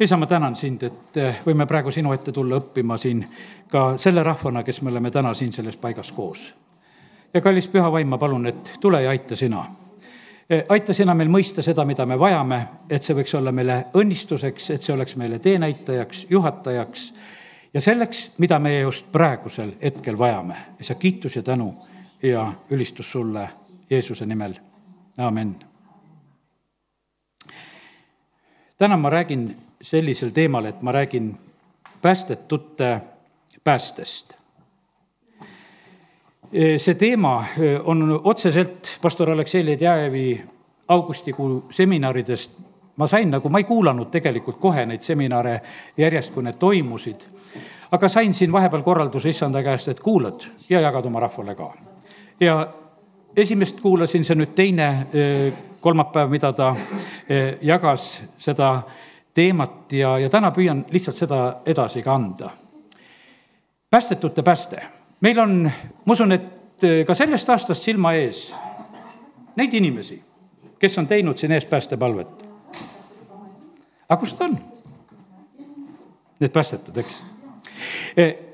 isa, ma tänan sind, et eh, võime praegu sinu ette tulla õppima siin ka selle rahvana, kes me oleme täna siin selles paigas koos. ja kallis püha vaim, ma palun, et tule ja aita sina. Eh, aita sina meil mõista seda, mida me vajame, et see võiks olla meile õnnistuseks, et see oleks meile teenäitajaks, juhatajaks ja selleks, mida meie just praegusel hetkel vajame. isa, kiitus ja tänu ja ülistus sulle Jeesuse nimel, amin. täna ma räägin sellisel teemal, et ma räägin päästetute päästest. see teema on otseselt pastor Aleksei Ledjajevi augustikuu seminaridest ma sain nagu, ma ei kuulanud tegelikult kohe neid seminare järjest, kui need toimusid. aga sain siin vahepeal korralduse issanda käest, et kuulad ja jagad oma rahvale ka. ja esimest kuulasin, see nüüd teine kolmapäev, mida ta jagas seda teemat ja, ja täna püüan lihtsalt seda edasi ka anda. päästetute pääste. meil on, ma usun, et äh, ka sellest aastast silma ees neid inimesi, kes on teinud siin ees päästepalvet. aga kus nad on? Need päästetud, eks äh,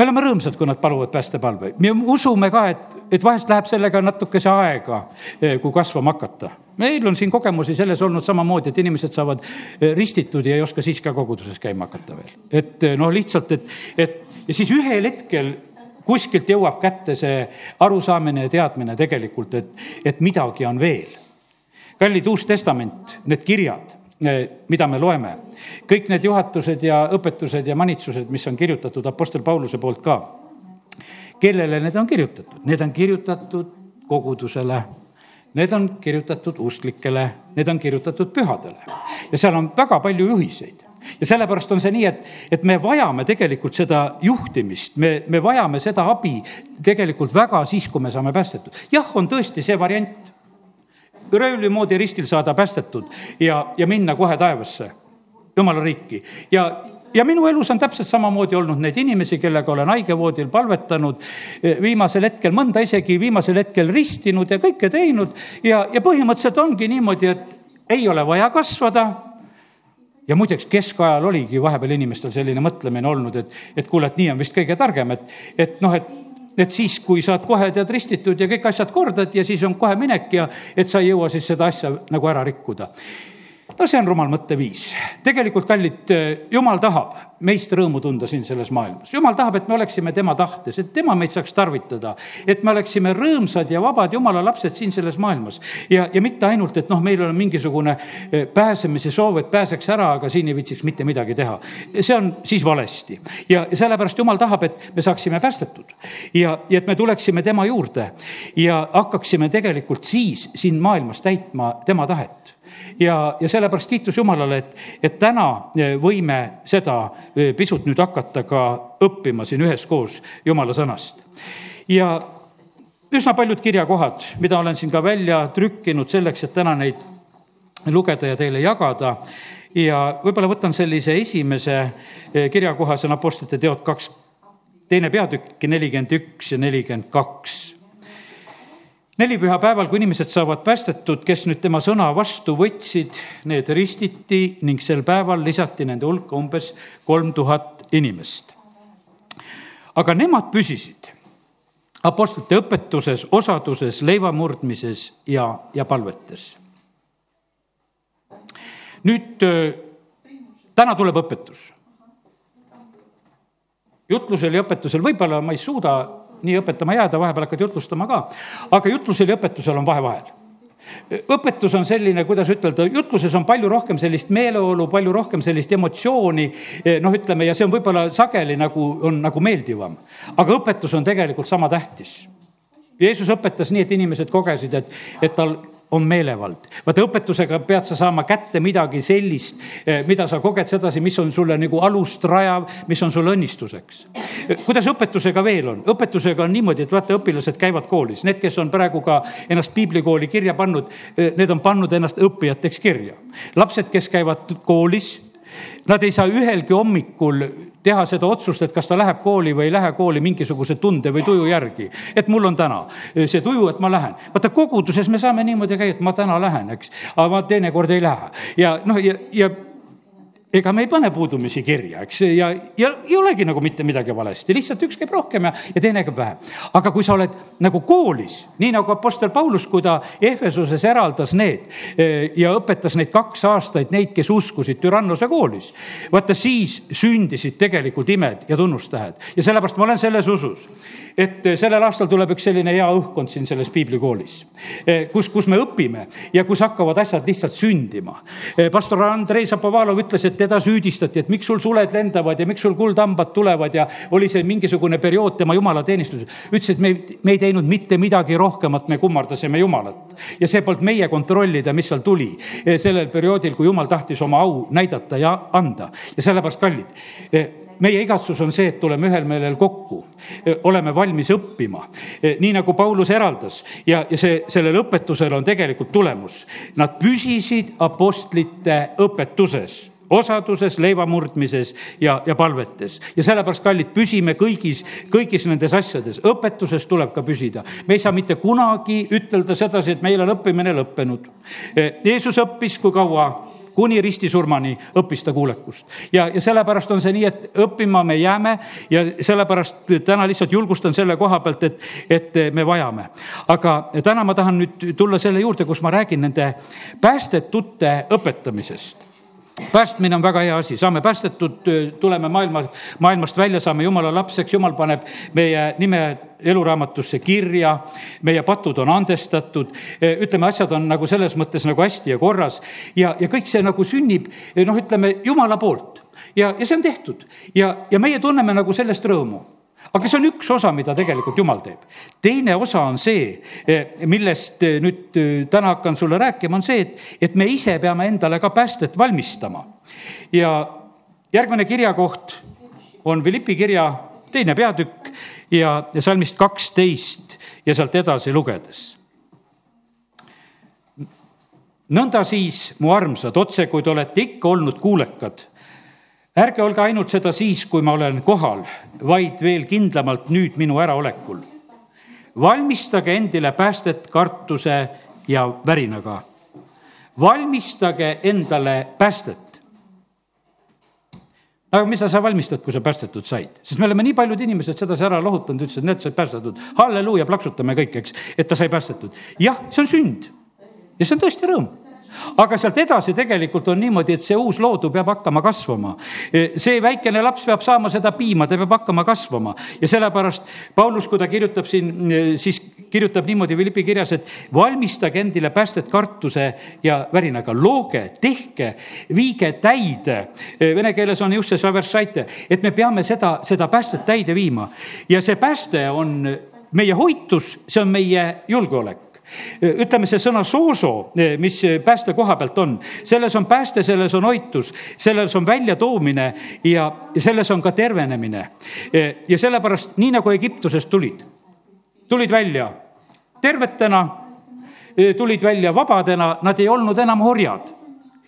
me oleme rõõmsad, kui nad paluvad päästepalve. me usume ka, et, et vahest läheb sellega natukese aega, eh, kui kasvama hakata. meil on siin kogemusi selles olnud samamoodi, et inimesed saavad eh, ristitud ja ei oska siis ka koguduses käima hakata veel. et eh, noh, lihtsalt, et, et ja siis ühel hetkel kuskilt jõuab kätte see arusaamine ja teadmine tegelikult, et, et midagi on veel. kallid Uus Testament, need kirjad mida me loeme. kõik need juhatused ja õpetused ja manitsused, mis on kirjutatud Apostel Pauluse poolt ka. kellele need on kirjutatud? Need on kirjutatud kogudusele, need on kirjutatud usklikele, need on kirjutatud pühadele. ja seal on väga palju juhiseid ja sellepärast on see nii, et, et me vajame tegelikult seda juhtimist, me, me vajame seda abi tegelikult väga siis, kui me saame päästetud. jah, on tõesti see variant, röövli moodi ristil saada päästetud ja, ja minna kohe taevasse, jumala riiki. ja, ja minu elus on täpselt samamoodi olnud neid inimesi, kellega olen haigevoodil palvetanud, viimasel hetkel mõnda isegi viimasel hetkel ristinud ja kõike teinud. Ja, ja põhimõtteliselt ongi niimoodi, et ei ole vaja kasvada. Ja muideks, keskajal oligi vahepeal inimestel selline mõtlemine olnud, et, et kuule, et nii on vist kõige targem, et, et noh, et et siis, kui saad kohe tead ristitud ja kõik asjad kordad ja siis on kohe minek ja et sa ei jõua siis seda asja nagu ära rikkuda no see on rumal mõtteviis. tegelikult, kallid, jumal tahab meist rõõmu tunda siin selles maailmas. jumal tahab, et me oleksime tema tahtes, et tema meid saaks tarvitada. et me oleksime rõõmsad ja vabad jumala lapsed siin selles maailmas. ja, ja mitte ainult, et noh, meil on mingisugune eh, pääsemise soov, et pääseks ära, aga siin ei viitsiks mitte midagi teha. see on siis valesti. ja sellepärast jumal tahab, et me saaksime päästetud. ja, ja et me tuleksime tema juurde ja hakkaksime tegelikult siis siin maailmas täitma tema tahet ja, ja sellepärast kiitus Jumalale, et, et täna e, võime seda e, pisut nüüd hakata ka õppima siin üheskoos Jumala sõnast. ja üsna paljud kirjakohad, mida olen siin ka välja trükkinud selleks, et täna neid lugeda ja teile jagada ja võib-olla võtan sellise esimese e, kirjakoha, see on Apostlite teod kaks, teine peatükk, nelikümmend üks ja nelikümmend kaks nelipühapäeval, kui inimesed saavad päästetud, kes nüüd tema sõna vastu võtsid, need ristiti ning sel päeval lisati nende hulka umbes kolm tuhat inimest. aga nemad püsisid apostlite õpetuses, osaduses, leiva murdmises ja, ja palvetes. nüüd täna tuleb õpetus. jutlusel ja õpetusel võib-olla ma ei suuda nii õpetama jääda, vahepeal hakkad jutlustama ka. aga jutlusel ja õpetusel on vahe vahel õpetus on selline, kuidas ütelda, jutluses on palju rohkem sellist meeleolu, palju rohkem sellist emotsiooni. noh, ütleme ja see on võib-olla sageli nagu, on nagu meeldivam. aga õpetus on tegelikult sama tähtis. Jeesus õpetas nii, et inimesed kogesid, et, et tal on meelevald. vaata, õpetusega pead sa saama kätte midagi sellist, eh, mida sa koged sedasi, mis on sulle nagu alust rajav, mis on sulle õnnistuseks. kuidas õpetusega veel on? õpetusega on niimoodi, et vaata, õpilased käivad koolis, need, kes on praegu ka ennast piiblikooli kirja pannud, eh, need on pannud ennast õppijateks kirja. lapsed, kes käivad koolis Nad ei saa ühelgi hommikul teha seda otsust, et kas ta läheb kooli või ei lähe kooli mingisuguse tunde või tuju järgi. et mul on täna see tuju, et ma lähen. vaata koguduses me saame niimoodi käia, et ma täna lähen, eks, aga ma teinekord ei lähe ja noh, ja, ja ega me ei pane puudumisi kirja, eks, ja, ja ei olegi nagu mitte midagi valesti, lihtsalt üks käib rohkem ja, ja teine käib vähem. aga kui sa oled nagu koolis, nii nagu Apostel Paulus, kui ta Ehvesuses eraldas need eh, ja õpetas neid kaks aastaid, neid, kes uskusid Türannose koolis. vaata, siis sündisid tegelikult imed ja tunnustähed ja sellepärast ma olen selles usus et sellel aastal tuleb üks selline hea õhkkond siin selles piiblikoolis, eh, kus, kus me õpime ja kus hakkavad asjad lihtsalt sündima. Eh, pastor Andrei Zapovalov ütles, et teda süüdistati, et miks sul suled lendavad ja miks sul kuldhambad tulevad ja oli see mingisugune periood tema jumalateenistuses. ütles, et me, me ei teinud mitte midagi rohkemat, me kummardasime Jumalat. ja see polnud meie kontrollida, mis seal tuli eh, sellel perioodil, kui Jumal tahtis oma au näidata ja anda ja sellepärast kallid meie igatsus on see, et tuleme ühel meelel kokku, oleme valmis õppima, nii nagu Paulus eraldas ja, ja see, sellel õpetusel on tegelikult tulemus. Nad püsisid apostlite õpetuses osaduses, leiva murdmises ja, ja palvetes. ja sellepärast, kallid, püsime kõigis, kõigis nendes asjades. õpetuses tuleb ka püsida. me ei saa mitte kunagi ütelda sedasi, et meil on õppimine lõppenud. Jeesus õppis, kui kaua kuni ristisurmani õppis ta kuulekust. ja, ja sellepärast on see nii, et õppima me jääme ja sellepärast täna lihtsalt julgustan selle koha pealt, et, et me vajame. aga täna ma tahan nüüd tulla selle juurde, kus ma räägin nende päästetute õpetamisest päästmine on väga hea asi, saame päästetud, tuleme maailma, maailmast välja, saame jumala lapseks, jumal paneb meie nime eluraamatusse kirja, meie patud on andestatud, ütleme, asjad on nagu selles mõttes nagu hästi ja korras. Ja, ja kõik see nagu sünnib noh, ütleme jumala poolt. Ja, ja see on tehtud. Ja, ja meie tunneme nagu sellest rõõmu aga see on üks osa, mida tegelikult jumal teeb. teine osa on see, eh, millest eh, nüüd eh, täna hakkan sulle rääkima, on see, et, et me ise peame endale ka päästet valmistama. ja järgmine kirjakoht on Philippi kirja teine peatükk ja, ja salmist kaksteist ja sealt edasi lugedes. nõnda siis, mu armsad, otse kui te olete ikka olnud kuulekad ärge olge ainult seda siis, kui ma olen kohal, vaid veel kindlamalt nüüd minu äraolekul. valmistage endile päästet kartuse ja värinaga. valmistage endale päästet. aga mis sa, sa valmistad, kui sa päästetud said, sest me oleme nii paljud inimesed sedasi ära lohutanud, ütlesid, näed, said päästetud. halleluuja, plaksutame kõik, eks, et ta sai päästetud. jah, see on sünd ja see on tõesti rõõm aga sealt edasi tegelikult on niimoodi, et see uus loodu peab hakkama kasvama. see väikene laps peab saama seda piima, ta peab hakkama kasvama ja sellepärast Paulus, kui ta kirjutab siin, siis kirjutab niimoodi Philippi kirjas, et valmistage endile päästet kartuse ja värinaga, looge, tehke, viige täide. Vene keeles on just see et me peame seda, seda päästet täide viima ja see pääste on meie hoitus, see on meie julgeolek ütleme, see sõna sooso, mis pääste koha pealt on, selles on pääste, selles on hoitus, selles on väljatoomine ja selles on ka tervenemine. ja sellepärast, nii nagu Egiptusest tulid, tulid välja tervetena, tulid välja vabadena, nad ei olnud enam orjad.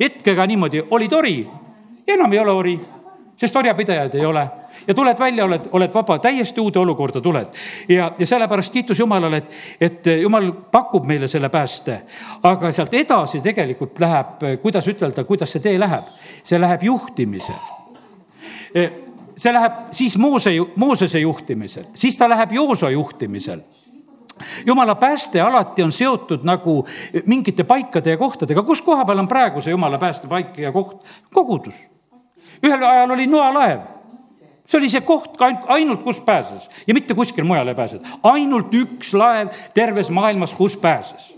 hetkega niimoodi, olid ori, enam ei ole ori, sest orjapidajaid ei ole ja tuled välja, oled, oled vaba, täiesti uude olukorda tuled. ja, ja sellepärast kiitus Jumalale, et, et Jumal pakub meile selle pääste. aga sealt edasi tegelikult läheb, kuidas ütelda, kuidas see tee läheb, see läheb juhtimisel see läheb siis Moose, Moosese juhtimisel, siis ta läheb Jooso juhtimisel jumala pääste alati on seotud nagu mingite paikade ja kohtadega, kus koha peal on praegu see jumala päästepaik ja koht? kogudus. Ühel ajal oli noalaev see oli see koht ainult, kus pääses ja mitte kuskil mujal ei pääsenud. ainult üks laev terves maailmas, kus pääses.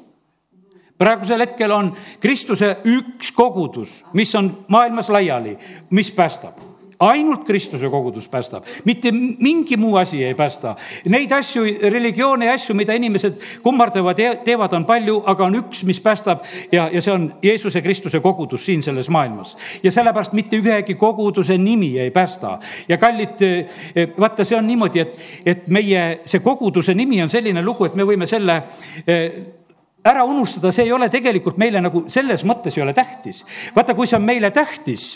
praegusel hetkel on Kristuse üks kogudus, mis on maailmas laiali, mis päästab ainult Kristuse kogudus päästab, mitte mingi muu asi ei päästa. Neid asju, religioone ja asju, mida inimesed kummardavad ja teevad, on palju, aga on üks, mis päästab ja, ja see on Jeesuse Kristuse kogudus siin selles maailmas. ja sellepärast mitte ühegi koguduse nimi ei päästa. ja kallid, eh, vaata, see on niimoodi, et, et meie, see koguduse nimi on selline lugu, et me võime selle eh, ära unustada, see ei ole tegelikult meile nagu selles mõttes ei ole tähtis. vaata, kui see on meile tähtis,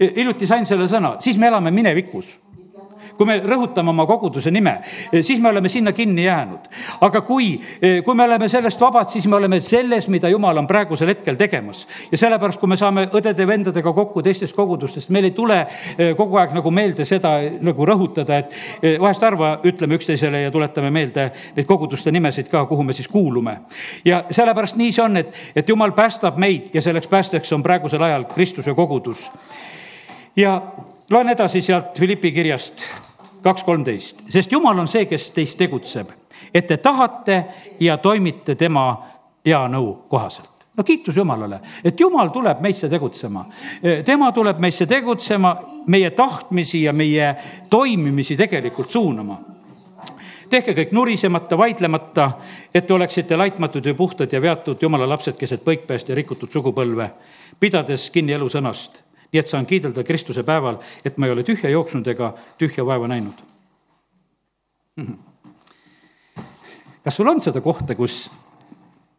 hiljuti sain selle sõna, siis me elame minevikus kui me rõhutame oma koguduse nime, siis me oleme sinna kinni jäänud. aga kui, kui me oleme sellest vabad, siis me oleme selles, mida Jumal on praegusel hetkel tegemas. ja sellepärast, kui me saame õdede-vendadega kokku teistest kogudustest, meil ei tule kogu aeg nagu meelde seda nagu rõhutada, et vahest harva ütleme üksteisele ja tuletame meelde neid koguduste nimesid ka, kuhu me siis kuulume. ja sellepärast nii see on, et, et Jumal päästab meid ja selleks päästjaks on praegusel ajal Kristuse kogudus. ja loen edasi sealt Philippi kirjast kaks kolmteist, sest Jumal on see, kes teis tegutseb, et te tahate ja toimite tema hea nõu kohaselt no kiitus Jumalale, et Jumal tuleb meisse tegutsema. tema tuleb meisse tegutsema, meie tahtmisi ja meie toimimisi tegelikult suunama tehke kõik nurisemata, vaidlemata, et te oleksite laitmatud ja puhtad ja veatud jumala lapsed keset põikpääst ja rikutud sugupõlve, pidades kinni elusõnast. Nii et saan kiidelda Kristuse päeval, et ma ei ole tühja jooksnud ega tühja vaeva näinud. Mhm. kas sul on seda kohta, kus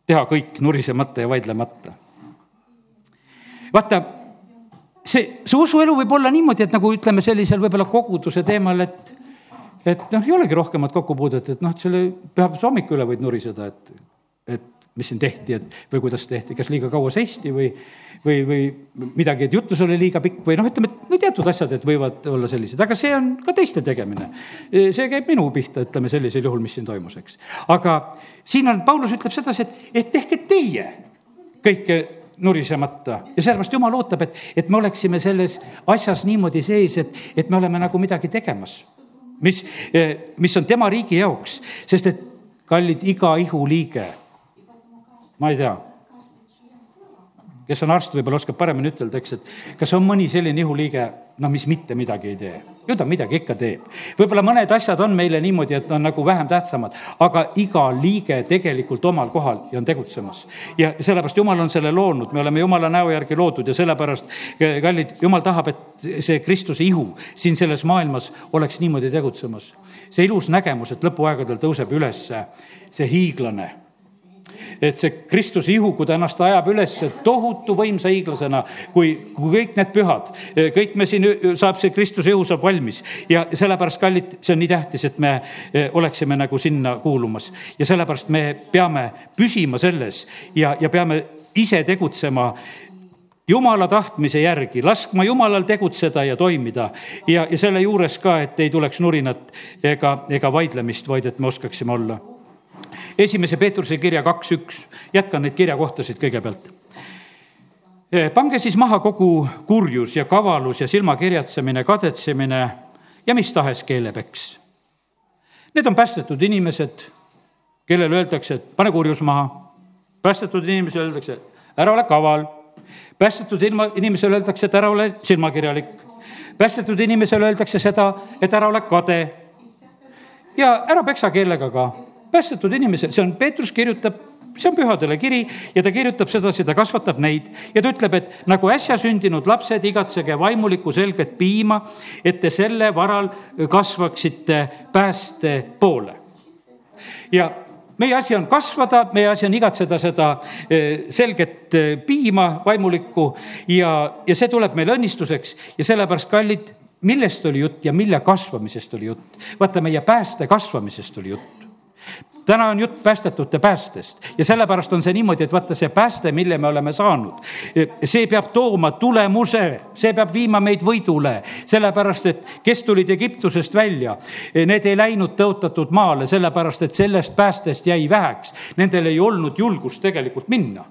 teha kõik nurisemata ja vaidlemata? vaata, see, see usuelu võib olla niimoodi, et nagu ütleme sellisel võib-olla koguduse teemal, et et noh, ei olegi rohkemat kokkupuudet, et noh, et selle pühapäevase hommiku üle võid nuriseda, et, et mis siin tehti, et või kuidas tehti, kas liiga kaua seisti või, või, või midagi, et jutlus oli liiga pikk või noh, ütleme, et no teatud asjad, et võivad olla sellised, aga see on ka teiste tegemine. see käib minu pihta, ütleme sellisel juhul, mis siin toimus, eks. aga siin on, Paulus ütleb sedasi, et, et tehke teie kõike nurisemata ja sellepärast jumal ootab, et, et me oleksime selles asjas niimoodi sees, et, et me oleme nagu midagi tegemas mis, mis on tema riigi jaoks, sest et kallid, iga ihuliige, ma ei tea, kes on arst, võib-olla oskab paremini ütelda, eks, et kas on mõni selline ihuliige, no mis mitte midagi ei tee. ju ta midagi ikka teeb. võib-olla mõned asjad on meile niimoodi, et on nagu vähem tähtsamad, aga iga liige tegelikult omal kohal ja on tegutsemas. ja sellepärast Jumal on selle loonud, me oleme Jumala näo järgi loodud ja sellepärast, kallid, Jumal tahab, et see Kristuse ihu siin selles maailmas oleks niimoodi tegutsemas. see ilus nägemus, et lõpuaegadel tõuseb üles see hiiglane et see Kristuse ihu, kui ta ennast ajab üles tohutu võimsa hiiglasena, kui, kui kõik need pühad, kõik me siin, saab see Kristuse ihu saab valmis. Ja sellepärast, kallid, see on nii tähtis, et me eh, oleksime nagu sinna kuulumas. Ja sellepärast me peame püsima selles ja, ja peame ise tegutsema jumala tahtmise järgi, laskma jumalal tegutseda ja toimida. Ja, ja selle juures ka, et ei tuleks nurinat ega, ega vaidlemist, vaid et me oskaksime olla esimese Peetruse kirja kaks üks, jätkan neid kirjakohtasid kõigepealt. Pange siis maha kogu kurjus ja kavalus ja silmakirjatsemine, kadetsemine ja mis tahes keelepeks. Need on päästetud inimesed, kellele öeldakse, et pane kurjus maha. päästetud inimesele öeldakse, ära ole kaval. päästetud ilma, inimesele öeldakse, et ära ole silmakirjalik. päästetud inimesele öeldakse seda, et ära ole kade. ja ära peksa keelega ka päästetud inimesed, see on, Peetrus kirjutab, see on pühadele kiri ja ta kirjutab sedasi, ta kasvatab neid ja ta ütleb, et nagu äsja sündinud lapsed, igatsege vaimulikku selget piima, et te selle varal kasvaksite pääste poole. ja meie asi on kasvada, meie asi on igatseda seda eh, selget eh, piima, vaimulikku ja, ja see tuleb meile õnnistuseks ja sellepärast, kallid, millest oli jutt ja mille kasvamisest oli jutt? vaata, meie pääste kasvamisest oli jutt täna on jutt päästetute päästest. Ja sellepärast on see niimoodi, et vaata see pääste, mille me oleme saanud, see peab tooma tulemuse, see peab viima meid võidule, sellepärast et kes tulid Egiptusest välja, need ei läinud tõotatud maale, sellepärast et sellest päästest jäi väheks. Nendel ei olnud julgust tegelikult minna.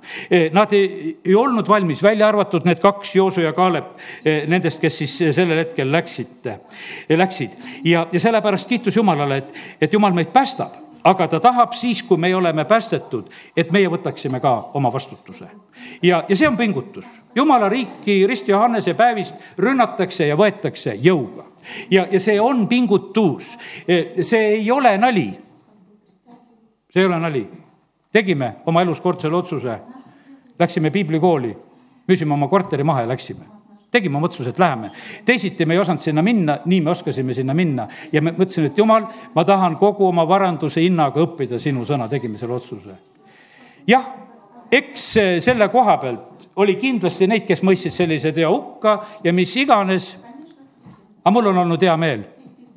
Nad ei, ei olnud valmis, välja arvatud need kaks, Joosu ja Kaalep, nendest, kes siis sellel hetkel läksid, läksid. Ja, ja sellepärast kiitus Jumalale, et, et Jumal meid päästab aga ta tahab siis, kui me oleme päästetud, et meie võtaksime ka oma vastutuse. ja, ja see on pingutus. jumala riiki Rist Johannese päevist rünnatakse ja võetakse jõuga. ja, ja see on pingutus, see ei ole nali. see ei ole nali. tegime oma elus kord selle otsuse, läksime piiblikooli, müüsime oma korteri maha ja läksime tegime oma otsuse, et läheme. teisiti me ei osanud sinna minna, nii me oskasime sinna minna ja me mõtlesime, et jumal, ma tahan kogu oma varanduse hinnaga õppida sinu sõna, tegime selle otsuse. jah, eks selle koha pealt oli kindlasti neid, kes mõistsid sellise teo hukka ja mis iganes. aga mul on olnud hea meel,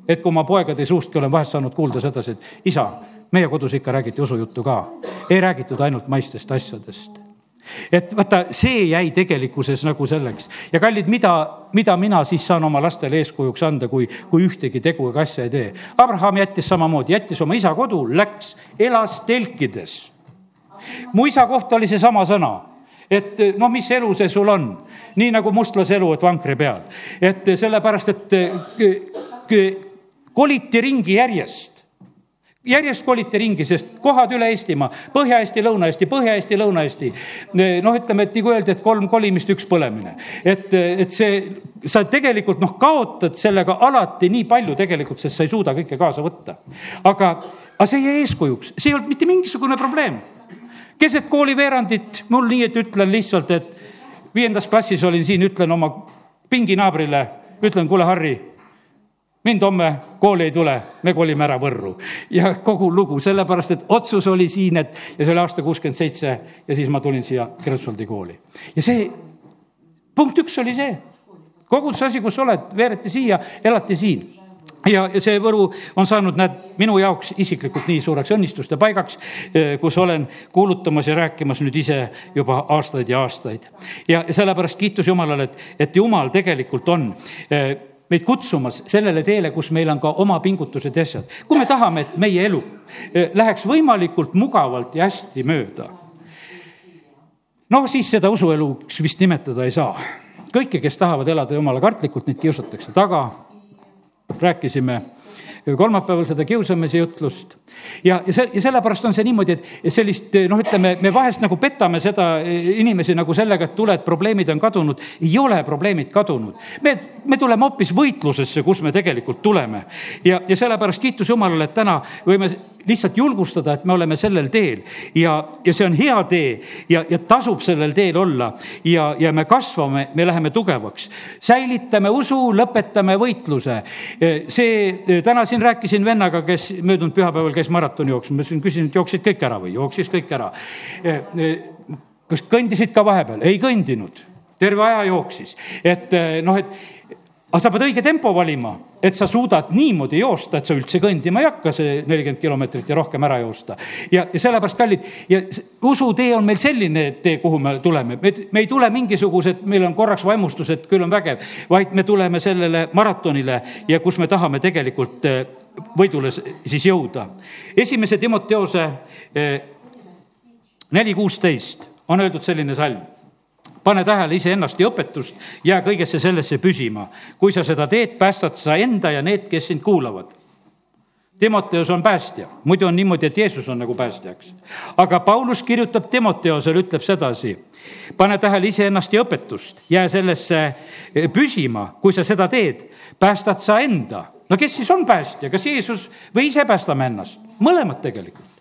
et kui ma poegade suustki olen vahest saanud kuulda sedasi, et isa, meie kodus ikka räägiti usujuttu ka. ei räägitud ainult maistest asjadest et vaata, see jäi tegelikkuses nagu selleks ja kallid, mida, mida mina siis saan oma lastele eeskujuks anda, kui, kui ühtegi tegu ega asja ei tee. Abraham jättis samamoodi, jättis oma isa kodu, läks, elas telkides. mu isa kohta oli seesama sõna et noh, mis elu see sul on, nii nagu mustlase elu, et vankri peal, et sellepärast, et koliti ringi järjest järjest koliti ringi, sest kohad üle Eestimaa, Põhja-Eesti, Lõuna-Eesti, Põhja-Eesti, Lõuna-Eesti. noh, ütleme, et nagu öeldi, et kolm kolimist, üks põlemine. et, et see, sa tegelikult noh, kaotad sellega alati nii palju tegelikult, sest sa ei suuda kõike kaasa võtta. aga, aga see jäi eeskujuks, see ei olnud mitte mingisugune probleem. keset kooliveerandit, mul nii, et ütlen lihtsalt, et viiendas klassis olin siin, ütlen oma pinginaabrile, ütlen, kuule, Harri mind homme kooli ei tule, me kolime ära Võrru. ja kogu lugu, sellepärast et otsus oli siin, et ja see oli aasta kuuskümmend seitse ja siis ma tulin siia Kreutzwaldi kooli. ja see, punkt üks oli see, kogu see asi, kus oled, veereti siia, elati siin ja, ja see Võru on saanud, näed, minu jaoks isiklikult nii suureks õnnistuste paigaks, eh, kus olen kuulutamas ja rääkimas nüüd ise juba aastaid ja aastaid. ja, ja sellepärast kiitus Jumalale, et, et Jumal tegelikult on eh, meid kutsumas sellele teele, kus meil on ka oma pingutused ja asjad. kui me tahame, et meie elu eh, läheks võimalikult mugavalt ja hästi mööda, no siis seda usueluks vist nimetada ei saa. kõiki, kes tahavad elada jumala kartlikult, neid kiusatakse taga. rääkisime kolmapäeval seda kiusamise jutlust. ja, ja see, ja sellepärast on see niimoodi, et sellist noh, ütleme, me vahest nagu petame seda inimesi nagu sellega, et tule, et probleemid on kadunud. ei ole probleemid kadunud. me, me tuleme hoopis võitlusesse, kus me tegelikult tuleme. ja, ja sellepärast kiitus Jumalale, et täna võime lihtsalt julgustada, et me oleme sellel teel ja, ja see on hea tee ja, ja tasub sellel teel olla ja, ja me kasvame, me läheme tugevaks. säilitame usu, lõpetame võitluse. see, täna siin rääkisin vennaga, kes möödunud pühapäeval käis maratoni jooksma, ma siin küsisin, et jooksid kõik ära või jooksis kõik ära. kas kõndisid ka vahepeal? ei kõndinud terve aja jooksis, et noh, et aga sa pead õige tempo valima, et sa suudad niimoodi joosta, et sa üldse kõndima ei hakka, see nelikümmend kilomeetrit ja rohkem ära joosta. ja, ja sellepärast, kallid, ja usutee on meil selline tee, kuhu me tuleme, me, me ei tule mingisugused, meil on korraks vaimustus, et küll on vägev, vaid me tuleme sellele maratonile ja kus me tahame tegelikult eh, võidule siis jõuda. esimese Timoteose eh, neli kuusteist on öeldud selline salm pane tähele iseennast ja õpetust, jää kõigesse sellesse püsima. kui sa seda teed, päästad sa enda ja need, kes sind kuulavad. Timoteos on päästja, muidu on niimoodi, et Jeesus on nagu päästjaks. aga Paulus kirjutab Timoteosele, ütleb sedasi, pane tähele iseennast ja õpetust, jää sellesse eh, püsima, kui sa seda teed, päästad sa enda. no kes siis on päästja, kas Jeesus või ise päästame ennast? mõlemad tegelikult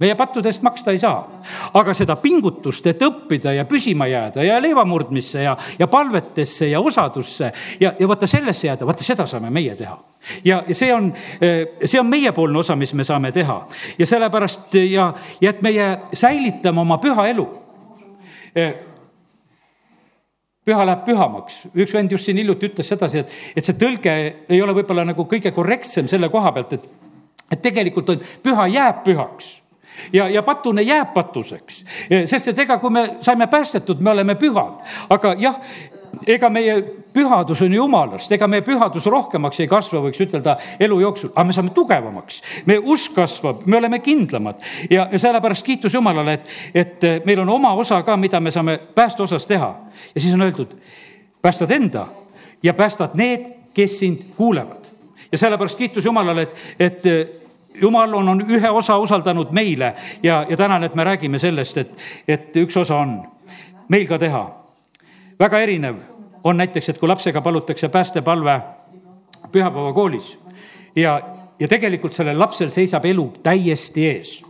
meie pattude eest maksta ei saa. aga seda pingutust, et õppida ja püsima jääda ja leivamurdmisse ja, ja palvetesse ja osadusse ja, ja vaata sellesse jääda, vaata seda saame meie teha. ja, see on, see on meiepoolne osa, mis me saame teha ja sellepärast ja, ja et meie säilitame oma püha elu püha läheb pühamaks. üks vend just siin hiljuti ütles sedasi, et, et see tõlge ei ole võib-olla nagu kõige korrektsem selle koha pealt, et, et tegelikult on püha jääb pühaks ja, ja patune jääb patuseks, sest et ega kui me saime päästetud, me oleme pühad, aga jah, ega meie pühadus on jumalast, ega meie pühadus rohkemaks ei kasva, võiks ütelda elu jooksul, aga me saame tugevamaks. meie usk kasvab, me oleme kindlamad ja, ja sellepärast kiitus Jumalale, et, et meil on oma osa ka, mida me saame pääste osas teha. ja siis on öeldud, päästad enda ja päästad need, kes sind kuulevad. ja sellepärast kiitus Jumalale, et, et jumal on, on ühe osa usaldanud meile ja, ja tänan, et me räägime sellest, et, et üks osa on meil ka teha. väga erinev on näiteks, et kui lapsega palutakse päästepalve pühapäevakoolis ja, ja tegelikult sellel lapsel seisab elu täiesti ees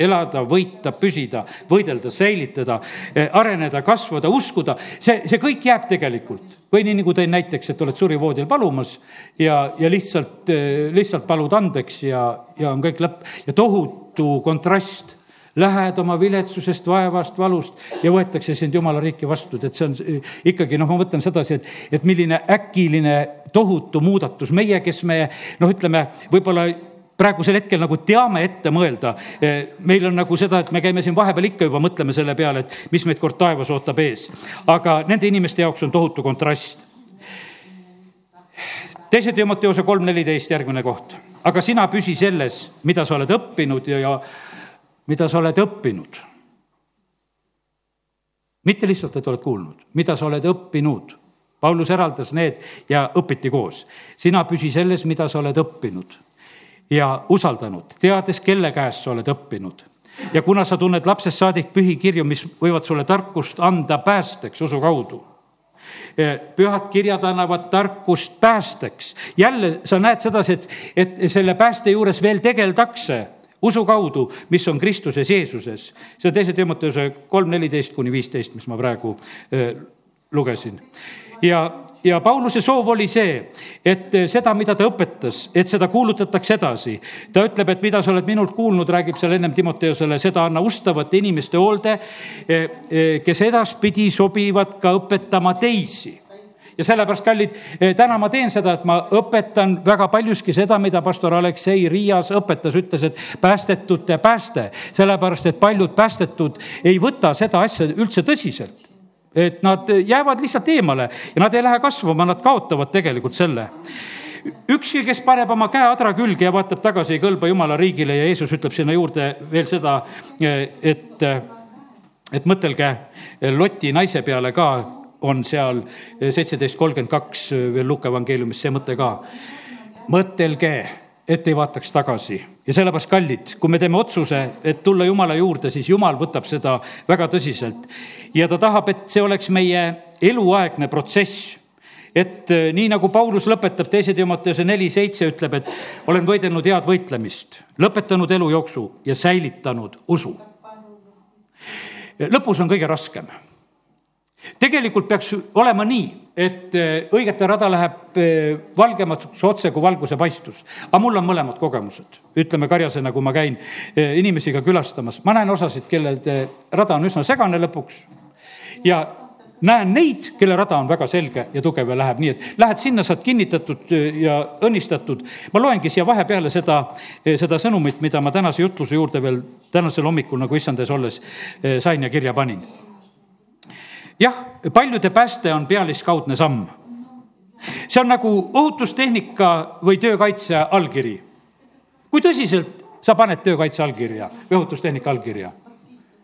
elada, võita, püsida, võidelda, säilitada, eh, areneda, kasvada, uskuda, see, see kõik jääb tegelikult. või nii, nagu tõin näiteks, et oled surivoodil palumas ja, ja lihtsalt, eh, lihtsalt palud andeks ja, ja on kõik lõpp. Ja tohutu kontrast. Lähed oma viletsusest, vaevast, valust ja võetakse sind jumala riiki vastu, et see on ikkagi noh, ma mõtlen sedasi, et, et milline äkiline tohutu muudatus, meie, kes me noh, ütleme võib-olla praegusel hetkel nagu teame ette mõelda. meil on nagu seda, et me käime siin vahepeal ikka juba mõtleme selle peale, et mis meid kord taevas ootab ees. aga nende inimeste jaoks on tohutu kontrast. teise Timoteose kolm neliteist järgmine koht, aga sina püsi selles, mida sa oled õppinud ja, ja mida sa oled õppinud. mitte lihtsalt, et oled kuulnud, mida sa oled õppinud. Paulus eraldas need ja õpiti koos. sina püsi selles, mida sa oled õppinud ja usaldanud, teades, kelle käest sa oled õppinud. ja kuna sa tunned lapsest saadik pühikirju, mis võivad sulle tarkust anda päästeks usu kaudu e, pühad kirjad annavad tarkust päästeks. jälle sa näed sedasi, et, et selle pääste juures veel tegeldakse usu kaudu, mis on Kristuses Jeesuses. see on teise Timoteuse kolm, neliteist kuni viisteist, mis ma praegu äh, lugesin. ja, ja Pauluse soov oli see, et seda, mida ta õpetas, et seda kuulutatakse edasi. ta ütleb, et mida sa oled minult kuulnud, räägib seal ennem Timoteusele, seda anna ustavate inimeste hoolde, kes edaspidi sobivad ka õpetama teisi ja sellepärast, kallid, eh, täna ma teen seda, et ma õpetan väga paljuski seda, mida pastor Aleksei Riias õpetas, ütles, et päästetute pääste. sellepärast, et paljud päästetud ei võta seda asja üldse tõsiselt et nad jäävad lihtsalt eemale ja nad ei lähe kasvama, nad kaotavad tegelikult selle ükski, kes paneb oma käe adra külge ja vaatab tagasi, ei kõlba jumala riigile ja Jeesus ütleb sinna juurde veel seda, et, et mõtelge Loti naise peale ka, on seal seitseteist kolmkümmend kaks veel Luka evangeeliumis see mõte ka. mõtelge, et ei vaataks tagasi ja sellepärast, kallid, kui me teeme otsuse, et tulla Jumala juurde, siis Jumal võtab seda väga tõsiselt. ja ta tahab, et see oleks meie eluaegne protsess et eh, nii nagu Paulus lõpetab teise Timoteuse neli seitse ütleb, et olen võidelnud head võitlemist, lõpetanud elujooksu ja säilitanud usu. lõpus on kõige raskem tegelikult peaks olema nii, et äh, õigete rada läheb äh, valgemaks otse kui valguse paistus. aga mul on mõlemad kogemused, ütleme karjasena, kui ma käin äh, inimesi ka külastamas, ma näen osasid, kelle rada on üsna segane lõpuks ja näen neid, kelle rada on väga selge ja tugev ja läheb nii, et lähed sinna, saad kinnitatud ja õnnistatud. ma loengi siia vahepeale seda, seda sõnumit, mida ma tänase jutluse juurde veel tänasel hommikul nagu issand ees olles sain ja kirja panin jah, paljude pääste on pealiskaudne samm. see on nagu ohutustehnika või töökaitse allkiri. kui tõsiselt sa paned töökaitse allkirja või ohutustehnika allkirja?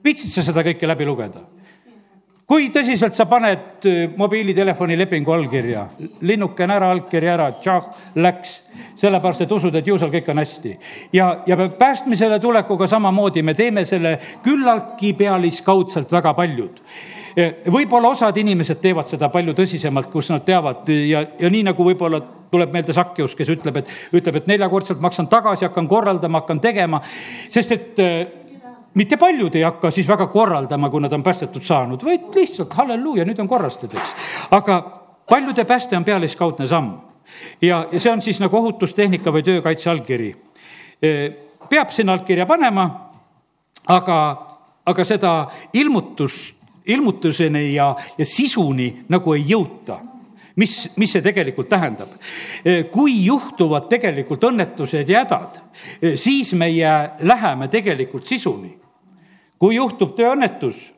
viitsid sa seda kõike läbi lugeda? Kui tõsiselt sa paned äh, mobiilitelefoni lepingu allkirja, linnuke on ära, allkiri ära, tšah, läks. sellepärast, et usud, et ju seal kõik on hästi. ja, ja päästmisele tulekuga samamoodi me teeme selle küllaltki pealiskaudselt väga paljud võib-olla osad inimesed teevad seda palju tõsisemalt, kus nad teavad ja, ja nii nagu võib-olla tuleb meelde Sakkeus, kes ütleb, et, ütleb, et neljakordselt maksan tagasi, hakkan korraldama, hakkan tegema, sest et äh, mitte paljud ei hakka siis väga korraldama, kui nad on päästetud saanud, vaid lihtsalt halleluuja, nüüd on korrastatud, eks. aga paljude pääste on pealiskaudne samm ja, ja see on siis nagu ohutustehnika või töökaitse allkiri. peab sinna allkirja panema, aga, aga seda ilmutust ilmutuseni ja, ja sisuni nagu ei jõuta mis, mis see tegelikult tähendab? kui juhtuvad tegelikult õnnetused ja hädad, siis meie läheme tegelikult sisuni. Kui juhtub tööõnnetus,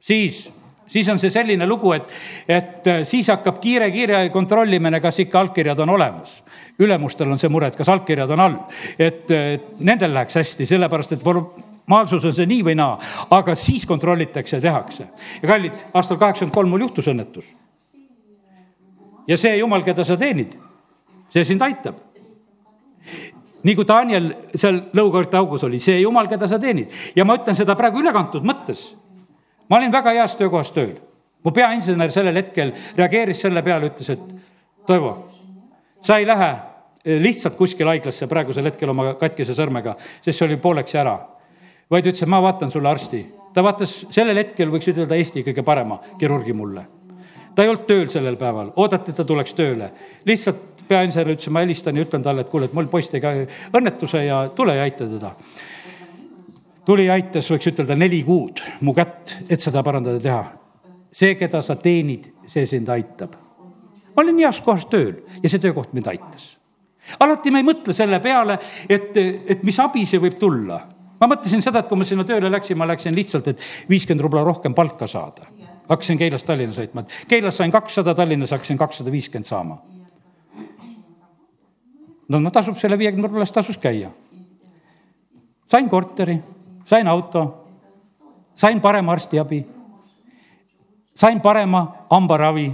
siis, siis on see selline lugu, et, et siis hakkab kiire-kiire kontrollimine, kas ikka allkirjad on olemas. ülemustel on see mure, et kas allkirjad on all, et nendel läheks hästi, sellepärast et normaalsus on see nii või naa, aga siis kontrollitakse ja tehakse. ja kallid, aastal kaheksakümmend kolm mul juhtus õnnetus. ja see jumal, keda sa teenid, see sind aitab. Nii kui Daniel seal lõukaõrte augus oli, see jumal, keda sa teenid ja ma ütlen seda praegu ülekantud mõttes. ma olin väga heas töökohas tööl. mu peainsener sellel hetkel reageeris selle peale, ütles, et Toivo, sa ei lähe lihtsalt kuskile haiglasse praegusel hetkel oma katkise sõrmega, sest see oli pooleks ära vaid ütles, et ma vaatan sulle arsti. ta vaatas sellel hetkel, võiks ütelda, Eesti kõige parema kirurgi mulle. ta ei olnud tööl sellel päeval, oodati, et ta tuleks tööle. lihtsalt peainsener ütles, ma helistan ja ütlen talle, et kuule, et mul poiss tegi õnnetuse ja tule ja aita teda tuli aitas, võiks ütelda, neli kuud mu kätt, et seda parandada, teha. see, keda sa teenid, see sind aitab. ma olin heas kohas tööl ja see töökoht mind aitas. alati me ei mõtle selle peale, et, et mis abi see võib tulla. ma mõtlesin seda, et kui ma sinna tööle läksin, ma läksin lihtsalt, et viiskümmend rubla rohkem palka saada. hakkasin Keilast Tallinna sõitma, et Keilas sain kakssada, Tallinnas hakkasin kakssada viiskümmend saama no, no tasub selle viiekümne rubla eest tasus käia. sain korteri, sain auto, sain parema arstiabi, sain parema hambaravi,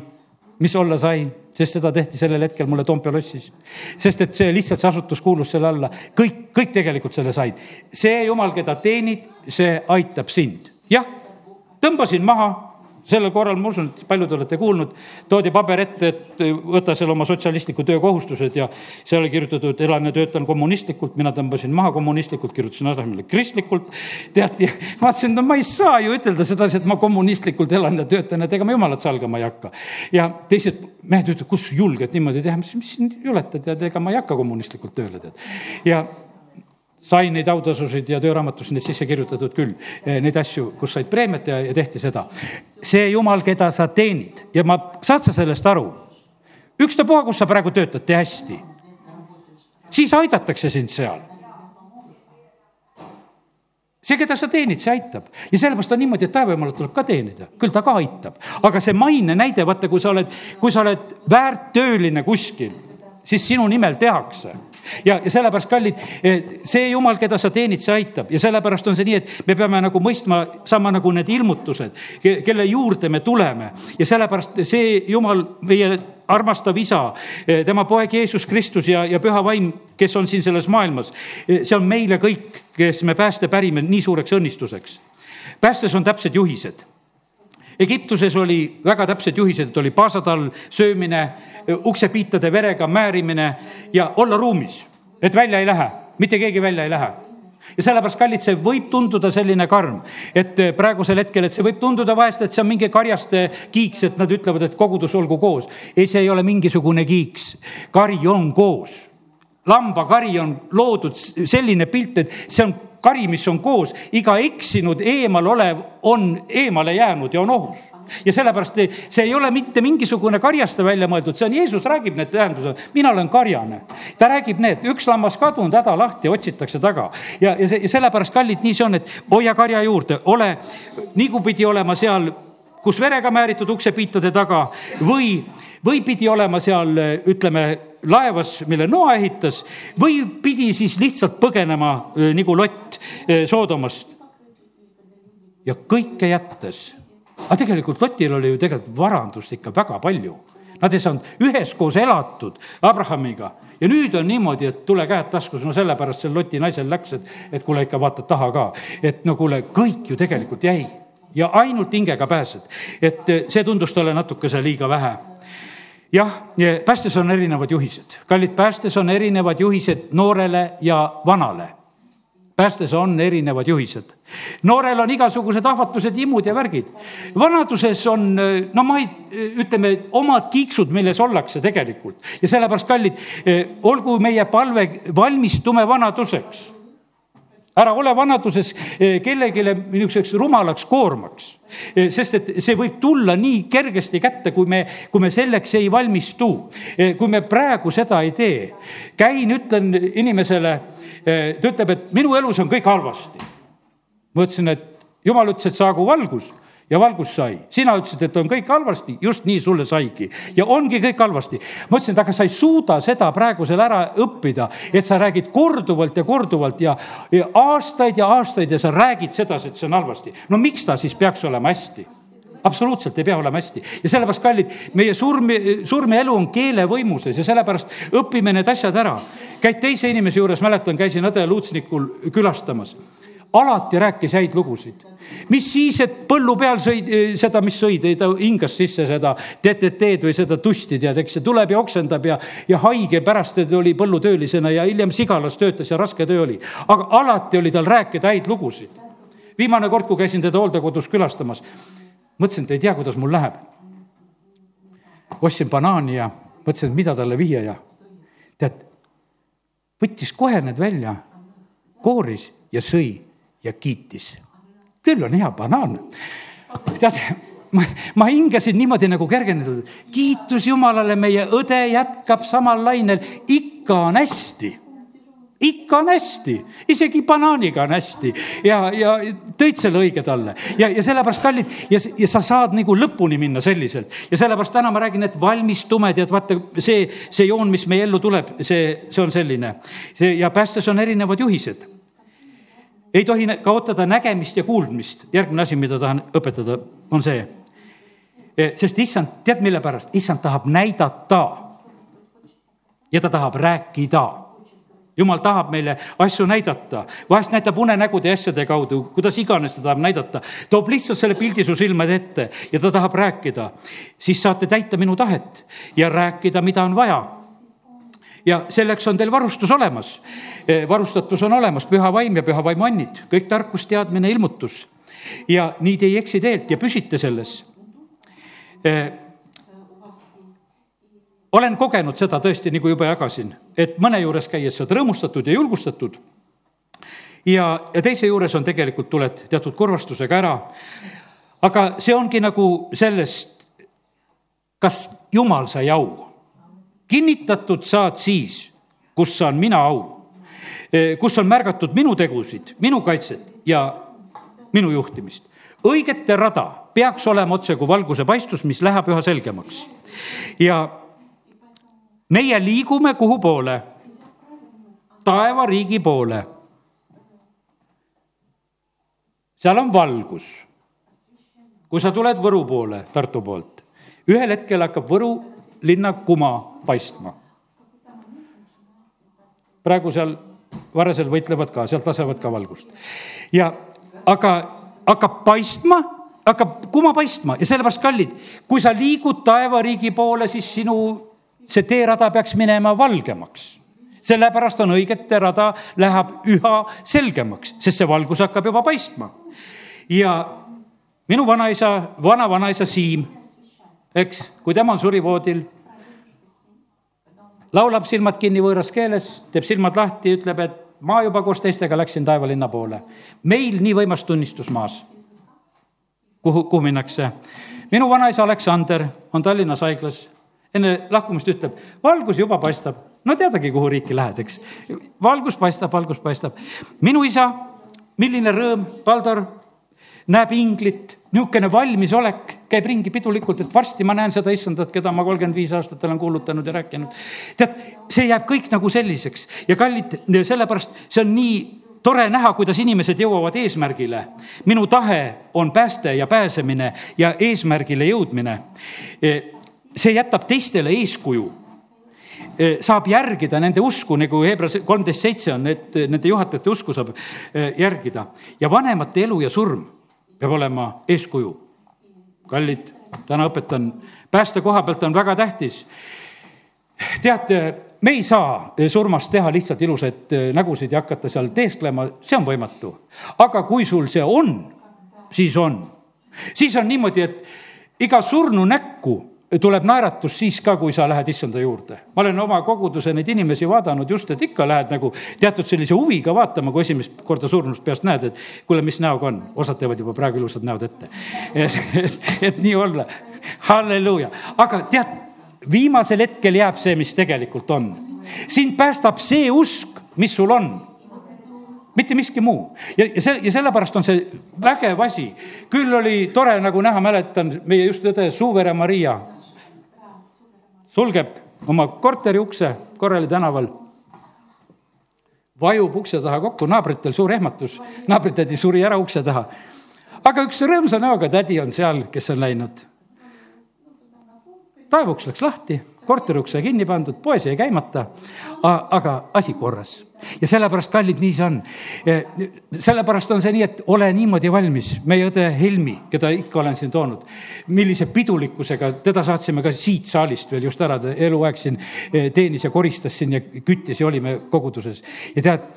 mis olla sai, sest seda tehti sellel hetkel mulle Toompea lossis. sest et see lihtsalt, see asutus kuulus selle alla, kõik, kõik tegelikult selle said. see jumal, keda teenid, see aitab sind. jah, tõmbasin maha sellel korral, ma usun, et paljud olete kuulnud, toodi paber ette, et võta seal oma sotsialistliku töö kohustused ja seal oli kirjutatud, elan ja töötan kommunistlikult, mina tõmbasin maha kommunistlikult, kirjutasin asemele kristlikult. tead, ma mõtlesin, no ma ei saa ju ütelda sedasi, et ma kommunistlikult elan ja töötan, et ega ma jumalat salgama ei hakka. ja teised mehed ütlevad, kus julged niimoodi teha, mis, mis siin juletad, tead, ega ma ei hakka kommunistlikult tööle, tead. ja sain neid autasusid ja tööraamatusse neid sisse kirjutatud küll, eh, neid asju, kus said preemiat ja, ja tehti seda. see jumal, keda sa teenid ja ma, saad sa sellest aru? ükstapuha, kus sa praegu töötad, tee hästi. siis aidatakse sind seal see, keda sa teenid, see aitab ja sellepärast on niimoodi, et taevajumalat tuleb ka teenida, küll ta ka aitab, aga see maine näide, vaata, kui sa oled, kui sa oled väärttööline kuskil, siis sinu nimel tehakse ja, ja sellepärast, kallid, see jumal, keda sa teenid, see aitab ja sellepärast on see nii, et me peame nagu mõistma sama nagu need ilmutused, kelle juurde me tuleme ja sellepärast see jumal, meie armastav isa, tema poeg Jeesus Kristus ja, ja püha vaim, kes on siin selles maailmas. see on meile kõik, kes me pääste pärime nii suureks õnnistuseks. päästes on täpsed juhised Egiptuses oli väga täpsed juhised, et oli paasatall, söömine, uksepiitade verega määrimine ja olla ruumis, et välja ei lähe, mitte keegi välja ei lähe ja sellepärast, kallid, see võib tunduda selline karm, et praegusel hetkel, et see võib tunduda vahest, et see on mingi karjaste kiiks, et nad ütlevad, et kogudus olgu koos. ei, see ei ole mingisugune kiiks, kari on koos. lambakari on loodud selline pilt, et see on kari, mis on koos, iga eksinud eemal olev on eemale jäänud ja on ohus ja sellepärast see ei ole mitte mingisugune karjaste välja mõeldud, see on, Jeesus räägib need tähendused, mina olen karjane. ta räägib need, üks lammas kadunud, häda lahti, otsitakse taga. ja, ja ja sellepärast, kallid, nii see on, et hoia karja juurde, ole nagu pidi olema seal, kus verega määritud uksepiitade taga või, või pidi olema seal, ütleme laevas, mille Noa ehitas või pidi siis lihtsalt põgenema nagu Lott Soodomast. ja kõike jättes, aga tegelikult Lotil oli ju tegelikult varandust ikka väga palju. Nad ei saanud üheskoos elatud Abrahamiga ja nüüd on niimoodi, et tule käed taskus, no sellepärast sel Loti naisel läks, et, et kuule ikka vaata taha ka. et no kuule, kõik ju tegelikult jäi ja ainult hingega pääsed. et see tundus talle natukese liiga vähe jah, päästes on erinevad juhised, kallid, päästes on erinevad juhised noorele ja vanale päästes on erinevad juhised. noorel on igasugused ahvatlused, imud ja värgid. vanaduses on, no ma ei, ütleme, omad kiiksud, milles ollakse tegelikult ja sellepärast, kallid, olgu meie palve, valmistume vanaduseks ära ole vanaduses eh, kellelegi niisuguseks rumalaks koormaks, eh, sest et see võib tulla nii kergesti kätte, kui me, kui me selleks ei valmistu. Eh, kui me praegu seda ei tee. käin, ütlen inimesele, ta ütleb, et minu elus on kõik halvasti. ma ütlesin, et jumal ütles, et saagu valgus ja valgus sai. sina ütlesid, et on kõik halvasti, just nii sulle saigi ja ongi kõik halvasti. ma ütlesin, et aga sa ei suuda seda praegusel ära õppida, et sa räägid korduvalt ja korduvalt ja, ja aastaid ja aastaid ja sa räägid sedasi, et see on halvasti. no miks ta siis peaks olema hästi? absoluutselt ei pea olema hästi ja sellepärast, kallid, meie surm, surm ja elu on keele võimuses ja sellepärast õpime need asjad ära. käid teise inimese juures, mäletan, käisin õde Luutsnikul külastamas alati rääkis häid lugusid. mis siis, et põllu peal sõid seda, mis sõid, ta hingas sisse seda DDT-d või seda tusti, tead, eks see tuleb ja oksendab ja, ja haige pärast oli põllutöölisena ja hiljem Sigalas töötas ja raske töö oli. aga alati oli tal rääkida häid lugusid. viimane kord, kui käisin teda hooldekodus külastamas, mõtlesin, et ei tea, kuidas mul läheb. ostsin banaani ja mõtlesin, et mida talle viia ja tead, võttis kohe need välja, kooris ja sõi ja kiitis. küll on hea banaan. tead, ma, ma hingasin niimoodi nagu kergendatud, kiitus Jumalale, meie õde jätkab samal lainel, ikka on hästi ikka on hästi, isegi banaaniga on hästi ja, ja tõid selle õige talle ja, ja sellepärast kallid ja, ja sa saad nagu lõpuni minna selliselt ja sellepärast täna ma räägin, et valmistume, tead, vaata see, see joon, mis meie ellu tuleb, see, see on selline. see ja päästes on erinevad juhised. Ei tohi kaotada nägemist ja kuulmist, järgmine asi, mida tahan õpetada, on see. sest issand, tead, mille pärast, issand tahab näidata. Ja ta tahab rääkida. Jumal tahab meile asju näidata, vahest näitab unenägude ja asjade kaudu, kuidas iganes ta tahab näidata, toob lihtsalt selle pildi su silmade ette ja ta tahab rääkida. siis saate täita minu tahet ja rääkida, mida on vaja ja selleks on teil varustus olemas. Eh, varustatus on olemas, püha vaim ja püha vaimu annid, kõik tarkus, teadmine, ilmutus. ja nii te ei eksi teelt ja püsite selles eh, olen kogenud seda tõesti, nagu juba jagasin, et mõne juures käies saad rõõmustatud ja julgustatud. ja, ja teise juures on tegelikult, tuled teatud kurvastusega ära. aga see ongi nagu sellest, kas jumal sai au. Kinnitatud saad siis, kus saan mina au, e, kus on märgatud minu tegusid, minu kaitset ja minu juhtimist. õigete rada peaks olema otse kui valguse paistus, mis läheb üha selgemaks. ja meie liigume kuhu poole? taevariigi poole. seal on valgus. kui sa tuled Võru poole, Tartu poolt, ühel hetkel hakkab Võru linna kuma paistma. praegu seal Varresel võitlevad ka, sealt lasevad ka valgust. ja aga hakkab paistma hakkab kuma paistma ja sellepärast, kallid, kui sa liigud taevariigi poole, siis sinu see teerada peaks minema valgemaks sellepärast on õigete rada läheb üha selgemaks, sest see valgus hakkab juba paistma. ja minu vanaisa, vana-vanaisa Siim, eks, kui tema on surivoodil, laulab silmad kinni võõras keeles, teeb silmad lahti, ütleb, et ma juba koos teistega läksin taevalinna poole. meil nii võimas tunnistus maas. kuhu, kuhu minnakse? minu vanaisa Aleksander on Tallinnas haiglas enne lahkumist ütleb, valgus juba paistab. no teadagi, kuhu riiki lähed, eks. valgus paistab, valgus paistab. minu isa, milline rõõm, Valdor, näeb inglit, niisugune valmisolek, käib ringi pidulikult, et varsti ma näen seda issandat, keda ma kolmkümmend viis aastat olen kuulutanud ja rääkinud. tead, see jääb kõik nagu selliseks ja kallid, sellepärast see on nii tore näha, kuidas inimesed jõuavad eesmärgile. minu tahe on pääste ja pääsemine ja eesmärgile jõudmine see jätab teistele eeskuju saab järgida nende usku, nagu Hebras kolmteist seitse on, et nende juhatajate usku saab järgida. ja vanemate elu ja surm peab olema eeskuju. kallid, täna õpetan, pääste koha pealt on väga tähtis. teate, me ei saa surmast teha lihtsalt ilusaid nägusid ja hakata seal teesklema, see on võimatu. aga kui sul see on, siis on. siis on niimoodi, et iga surnu näkku tuleb naeratus siis ka, kui sa lähed issanda juurde. ma olen oma koguduse neid inimesi vaadanud just, et ikka lähed nagu teatud sellise huviga vaatama, kui esimest korda surnust peast näed, et kuule, mis näoga on. osad teevad juba praegu ilusad näod ette. et, et, et nii olla, halleluuja, aga tead, viimasel hetkel jääb see, mis tegelikult on. sind päästab see usk, mis sul on mitte miski muu ja, ja see ja sellepärast on see vägev asi. küll oli tore nagu näha, mäletan meie just õde Suuvere Maria sulgeb oma korteri ukse Korrali tänaval, vajub ukse taha kokku, naabritel suur ehmatus, naabritädi suri ära ukse taha. aga üks rõõmsa näoga tädi on seal, kes on läinud. taevuks läks lahti korteriuks sai kinni pandud, poes jäi käimata, aga asi korras ja sellepärast, kallid, nii see on. sellepärast on see nii, et ole niimoodi valmis. meie õde Helmi, keda ikka olen siin toonud, millise pidulikkusega, teda saatsime ka siit saalist veel just ära, ta eluaeg siin e, teenis ja koristas siin ja küttis ja olime koguduses. ja tead,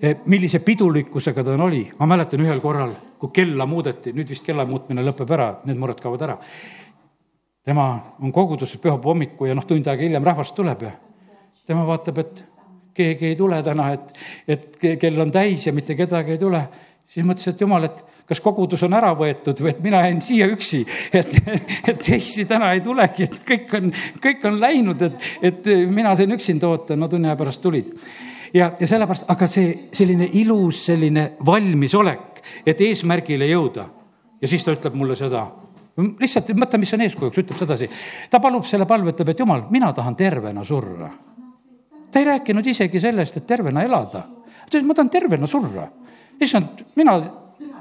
e, millise pidulikkusega ta oli, ma mäletan ühel korral, kui kella muudeti, nüüd vist kella muutmine lõpeb ära, need mured kaovad ära tema on koguduses pühapäeva hommiku ja noh, tund aega hiljem rahvas tuleb ja tema vaatab, et keegi ei tule täna, et, et kell on täis ja mitte kedagi ei tule. siis mõtlesin, et jumal, et kas kogudus on ära võetud või et mina jäin siia üksi, et, et teisi täna ei tulegi, et kõik on, kõik on läinud, et, et mina sain üksinda oota, no tunni aja pärast tulid. ja, ja sellepärast, aga see selline ilus selline valmisolek, et eesmärgile jõuda. ja siis ta ütleb mulle seda, lihtsalt mõtle, mis on eeskujuks, ütleb sedasi. ta palub selle palve, ütleb, et jumal, mina tahan tervena surra. ta ei rääkinud isegi sellest, et tervena elada. ta ütles, ma tahan tervena surra. issand, mina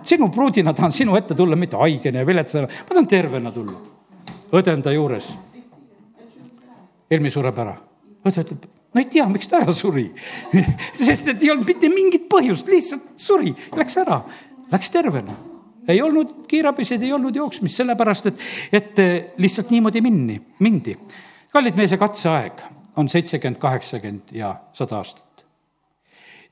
sinu pruudina tahan sinu ette tulla, mitte haigena ja viletsana, ma tahan tervena tulla. õde on ta juures. Helmi sureb ära. õde ütleb, no ei tea, miks ta ära suri sest et ei olnud mitte mingit põhjust, lihtsalt suri, läks ära, läks tervena ei olnud kiirabisid, ei olnud jooksmist, sellepärast et, et lihtsalt niimoodi minni, mindi. kallid meie see katseaeg on seitsekümmend, kaheksakümmend ja sada aastat.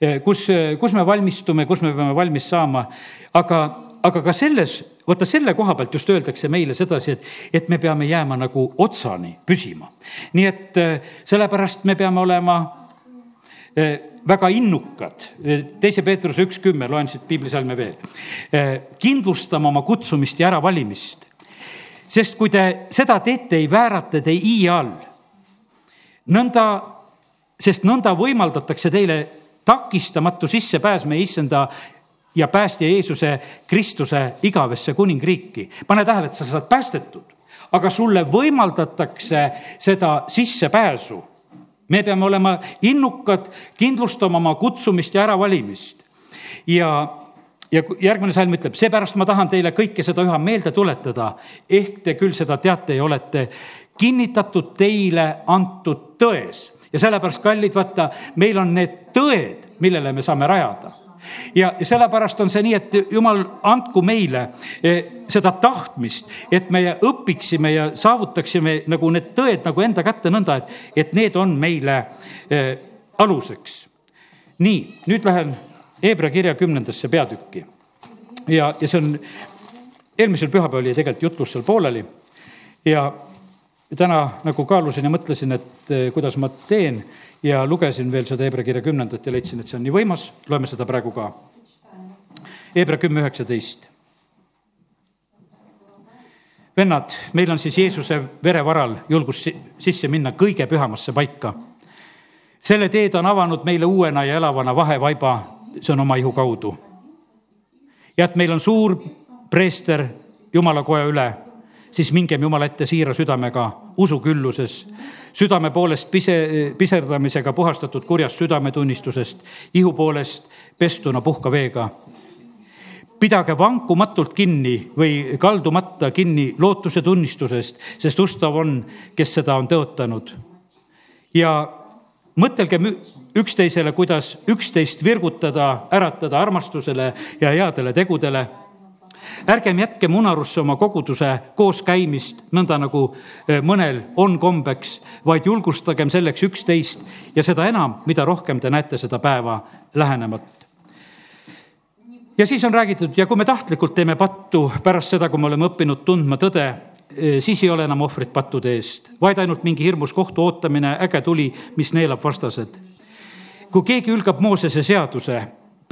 Eh, kus, eh, kus me valmistume, kus me peame valmis saama, aga, aga ka selles, vaata selle koha pealt just öeldakse meile sedasi, et, et me peame jääma nagu otsani püsima. nii et eh, sellepärast me peame olema väga innukad, teise Peetruse üks kümme, loen siit piiblisalme veel. kindlustama oma kutsumist ja äravalimist. sest kui te seda teete, ei väärata te iial. nõnda, sest nõnda võimaldatakse teile takistamatu sissepääs meie issanda ja päästja Jeesuse Kristuse igavesse kuningriiki. pane tähele, et sa saad päästetud, aga sulle võimaldatakse seda sissepääsu. Me peame olema innukad, kindlustama oma kutsumist ja äravalimist. ja, ja järgmine salm ütleb, seepärast ma tahan teile kõike seda üha meelde tuletada, ehk te küll seda teate ja olete kinnitatud teile antud tões. Ja sellepärast, kallid, vaata, meil on need tõed, millele me saame rajada ja sellepärast on see nii, et jumal, andku meile eh, seda tahtmist, et me õpiksime ja saavutaksime nagu need tõed nagu enda kätte nõnda, et, et need on meile eh, aluseks. nii, nüüd lähen Hebra kirja kümnendasse peatükki. ja, ja see on, eelmisel pühapäeval jäi tegelikult jutlus seal pooleli ja täna nagu kaalusin ja mõtlesin, et eh, kuidas ma teen ja lugesin veel seda Hebra kirja kümnendat ja leidsin, et see on nii võimas, loeme seda praegu ka. Hebra kümme üheksateist. vennad, meil on siis Jeesuse vere varal julgus sisse minna kõige pühamasse paika. selle teed on avanud meile uuena ja elavana vahevaiba, see on oma ihu kaudu. ja et meil on suur preester Jumala koja üle siis mingem Jumala ette siira südamega usukülluses, südame poolest pise, piserdamisega puhastatud kurjast südametunnistusest, ihu poolest pestuna puhka veega. pidage vankumatult kinni või kaldumata kinni lootuse tunnistusest, sest ustav on, kes seda on tõotanud. ja mõtelgem üksteisele, kuidas üksteist virgutada, äratada armastusele ja headele tegudele ärgem jätkem unarusse oma koguduse kooskäimist, nõnda nagu eh, mõnel on kombeks, vaid julgustagem selleks üksteist ja seda enam, mida rohkem te näete seda päeva lähenemat ja siis on räägitud ja kui me tahtlikult teeme pattu pärast seda, kui me oleme õppinud tundma tõde, eh, siis ei ole enam ohvrit pattude eest, vaid ainult mingi hirmus kohtu ootamine, äge tuli, mis neelab vastased. kui keegi ülgab Moosese seaduse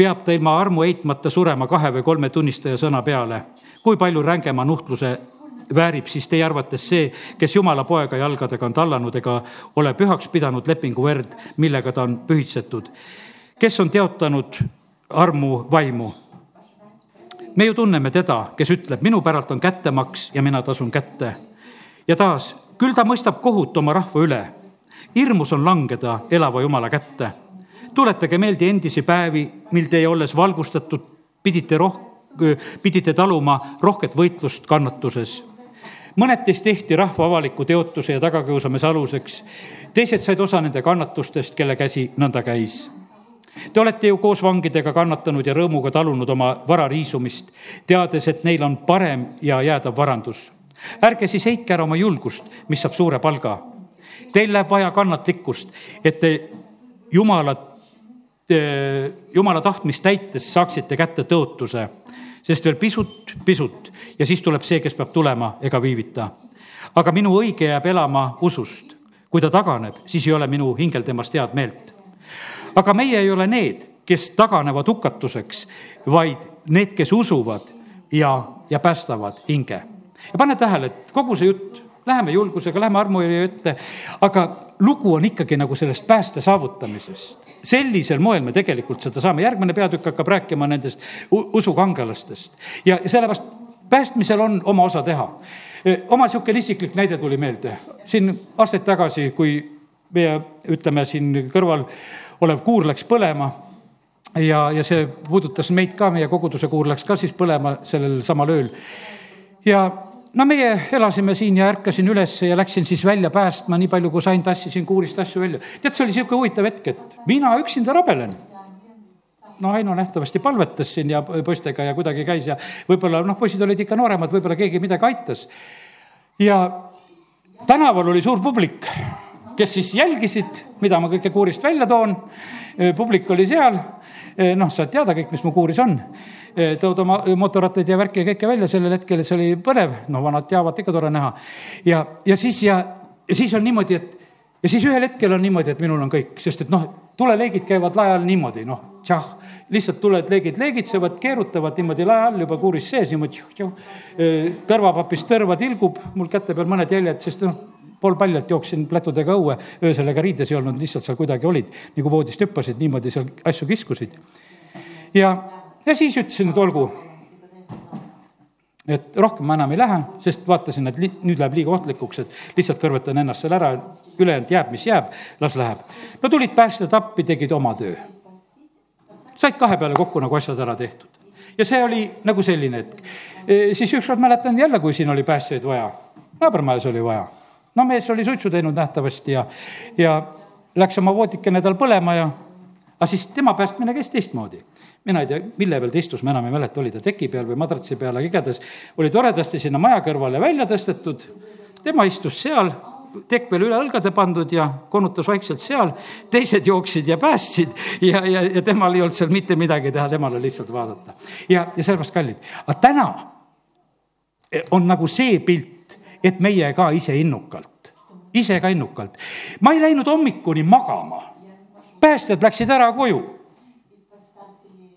peab ta ilma armu heitmata surema kahe või kolme tunnistaja sõna peale. kui palju rängema nuhtluse väärib siis teie arvates see, kes jumala poega jalgadega on tallanud ega ole pühaks pidanud lepingu verd, millega ta on pühitsetud. kes on teotanud armu vaimu? me ju tunneme teda, kes ütleb, minu päralt on kättemaks ja mina tasun kätte. ja taas, küll ta mõistab kohut oma rahva üle. hirmus on langeda elava jumala kätte tuletage meelde endisi päevi, mil teie olles valgustatud, pidite roh-, pidite taluma rohket võitlust kannatuses. mõned teist tehti rahva avaliku teotuse ja tagakiusamise aluseks, teised said osa nende kannatustest, kelle käsi nõnda käis Te olete ju koos vangidega kannatanud ja rõõmuga talunud oma vara riisumist, teades, et neil on parem ja jäädav varandus. ärge siis heitke ära oma julgust, mis saab suure palga. Teil läheb vaja kannatlikkust, et te Jumalat jumala tahtmist täites saaksite kätte tõotuse, sest veel pisut, pisut ja siis tuleb see, kes peab tulema ega viivita. aga minu õige jääb elama usust. kui ta taganeb, siis ei ole minu hingel temast head meelt. aga meie ei ole need, kes taganevad hukatuseks, vaid need, kes usuvad ja, ja päästavad hinge. ja pane tähele, et kogu see jutt läheme julgusega, läheme armuja ette, aga lugu on ikkagi nagu sellest pääste saavutamisest. Sellisel moel me tegelikult seda saame, järgmine peatükk hakkab rääkima nendest usukangelastest ja sellepärast päästmisel on oma osa teha. oma niisugune isiklik näide tuli meelde, siin aastaid tagasi, kui meie, ütleme siin kõrval olev kuur läks põlema ja, ja see puudutas meid ka, meie koguduse kuur läks ka siis põlema sellel samal ööl. ja no meie elasime siin ja ärkasin üles ja läksin siis välja päästma, nii palju kui sain, tassisin kuurist asju välja. tead, see oli niisugune huvitav hetk, et mina üksinda rabelen. no Aino nähtavasti palvetas siin ja poistega ja kuidagi käis ja võib-olla noh, poisid olid ikka nooremad, võib-olla keegi midagi aitas. ja tänaval oli suur publik, kes siis jälgisid, mida ma kõike kuurist välja toon. publik oli seal, noh, saad teada kõik, mis mu kuuris on Eh, tood oma mootorrattaid ja värki ja kõike välja sellel hetkel, see oli põnev, no vanat jaavat ikka tore näha. ja, ja siis ja, ja siis on niimoodi, et ja siis ühel hetkel on niimoodi, et minul on kõik, sest et noh, tuleleegid käivad lae all niimoodi, noh, tšah, lihtsalt tuled, leegid leegitsevad, keerutavad niimoodi lae all juba kuuris sees niimoodi tšuh-tšuh. Eh, kõrvapapist tõrva tilgub mul käte peal mõned jäljed, sest noh, poolpaljalt jooksin plätudega õue, öösel ega riides ei olnud, lihtsalt seal kuidagi olid, nagu voodist hüppasid, niimoodi seal asju kiskusid. ja ja siis ütlesin, et olgu. et rohkem ma enam ei lähe, sest vaatasin, et li, nüüd läheb liiga ohtlikuks, et lihtsalt kõrvetan ennast seal ära, ülejäänud jääb, mis jääb, las läheb. no tulid päästjad appi, tegid oma töö. said kahe peale kokku nagu asjad ära tehtud. ja see oli nagu selline hetk e,. siis ükskord mäletan jälle, kui siin oli päästjaid vaja, naabrimajas oli vaja. No mees oli suitsu teinud nähtavasti ja, ja läks oma voodikene tal põlema ja, aga siis tema päästmine käis teistmoodi mina ei tea, mille peal ta istus, ma enam ei mäleta, oli ta teki peal või madratsi peal, aga igatahes oli toredasti sinna maja kõrvale välja tõstetud. tema istus seal, tekk veel üle õlgade pandud ja konutas vaikselt seal, teised jooksid ja päästsid ja, ja, ja temal ei olnud seal mitte midagi teha, temal oli lihtsalt vaadata. ja, ja sellepärast kallid, aga täna on nagu see pilt, et meie ka ise innukalt, ise ka innukalt. ma ei läinud hommikuni magama, päästjad läksid ära koju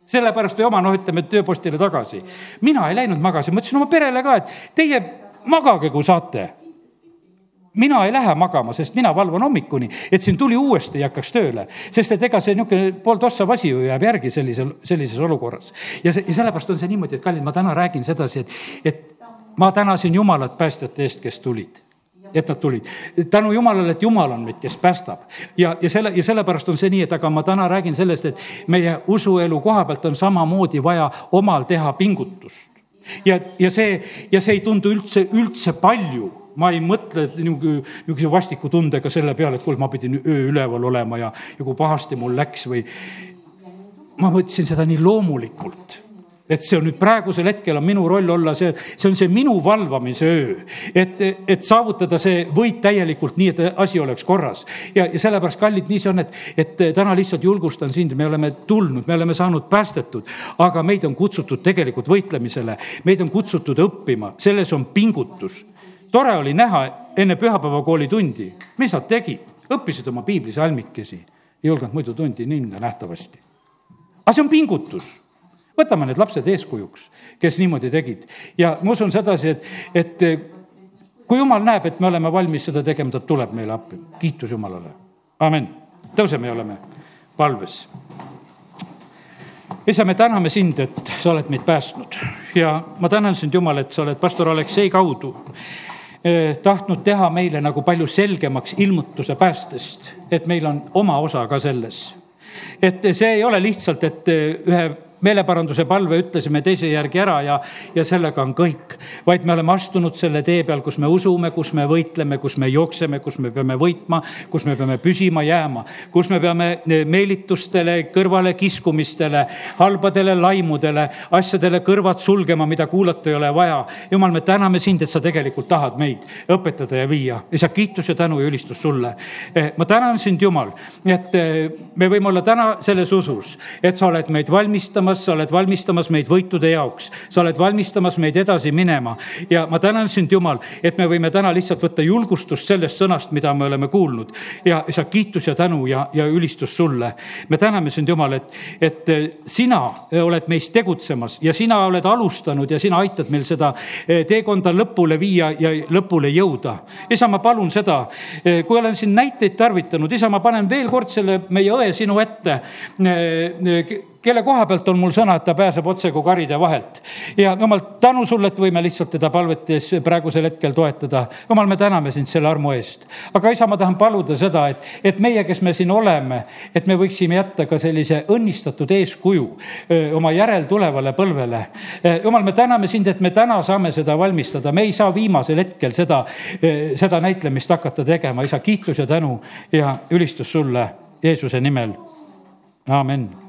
sellepärast või oma noh, ütleme tööpostile tagasi. mina ei läinud magasin, mõtlesin oma perele ka, et teie magage, kui saate. mina ei lähe magama, sest mina valvan hommikuni, et siin tuli uuesti ei hakkaks tööle. sest et ega see niisugune pooltossa vasi ju jääb järgi sellisel, sellises olukorras. ja see, ja sellepärast on see niimoodi, et kallid, ma täna räägin sedasi, et, et ma tänasin Jumalat päästjate eest, kes tulid et nad tulid. tänu jumalale, et jumal on meid, kes päästab. ja, ja selle, ja sellepärast on see nii, et aga ma täna räägin sellest, et meie usuelu koha pealt on samamoodi vaja omal teha pingutust. ja, ja see, ja see ei tundu üldse, üldse palju ma ei mõtle niisuguse, vastiku tundega selle peale, et kuule, ma pidin öö üleval olema ja, ja kui pahasti mul läks või. ma mõtlesin seda nii loomulikult et see on nüüd praegusel hetkel on minu roll olla see, see on see minu valvamise öö. et, et saavutada see võit täielikult nii, et asi oleks korras. ja, ja sellepärast, kallid, nii see on, et, et täna lihtsalt julgustan sind, me oleme tulnud, me oleme saanud päästetud, aga meid on kutsutud tegelikult võitlemisele, meid on kutsutud õppima, selles on pingutus. tore oli näha enne pühapäevakooli tundi, mis nad tegid, õppisid oma piiblisalmikesi, ei julgenud muidu tundi minna nähtavasti. aga see on pingutus võtame need lapsed eeskujuks, kes niimoodi tegid ja ma usun sedasi, et, et eh, kui jumal näeb, et me oleme valmis seda tegema, ta tuleb meile appi. kiitus Jumalale, amin. tõuseme ja oleme palves. isa, me täname sind, et sa oled meid päästnud ja ma tänan sind, Jumal, et sa oled pastor Aleksei kaudu eh, tahtnud teha meile nagu palju selgemaks ilmutuse päästest, et meil on oma osa ka selles. et see ei ole lihtsalt, et eh, ühe meeleparanduse palve ütlesime teise järgi ära ja, ja sellega on kõik. vaid me oleme astunud selle tee peal, kus me usume, kus me võitleme, kus me jookseme, kus me peame võitma, kus me peame püsima jääma, kus me peame meelitustele, kõrvalekiskumistele, halbadele laimudele, asjadele kõrvad sulgema, mida kuulata ei ole vaja. jumal, me täname sind, et sa tegelikult tahad meid õpetada ja viia. isa, kiitus ja tänu ja ülistus sulle. Eh, ma tänan sind, Jumal, et eh, me võime olla täna selles usus, et sa oled meid valmistamas valmistamas, sa oled valmistamas meid võitude jaoks. sa oled valmistamas meid edasi minema ja ma tänan sind, Jumal, et me võime täna lihtsalt võtta julgustust sellest sõnast, mida me oleme kuulnud. ja sa kiitus ja tänu ja, ja ülistus sulle. me täname sind, Jumal, et, et sina oled meis tegutsemas ja sina oled alustanud ja sina aitad meil seda teekonda lõpule viia ja lõpule jõuda. isa, ma palun seda, kui olen siin näiteid tarvitanud, isa, ma panen veel kord selle meie õe sinu ette kelle koha pealt on mul sõna, et ta pääseb otse kui karide vahelt. ja jumal, tänu sulle, et võime lihtsalt teda palvetes praegusel hetkel toetada. jumal, me täname sind selle armu eest. aga isa, ma tahan paluda seda, et, et meie, kes me siin oleme, et me võiksime jätta ka sellise õnnistatud eeskuju öö, oma järeltulevale põlvele. jumal, me täname sind, et me täna saame seda valmistada, me ei saa viimasel hetkel seda, seda näitlemist hakata tegema. isa, kiitus ja tänu ja ülistus sulle Jeesuse nimel. amin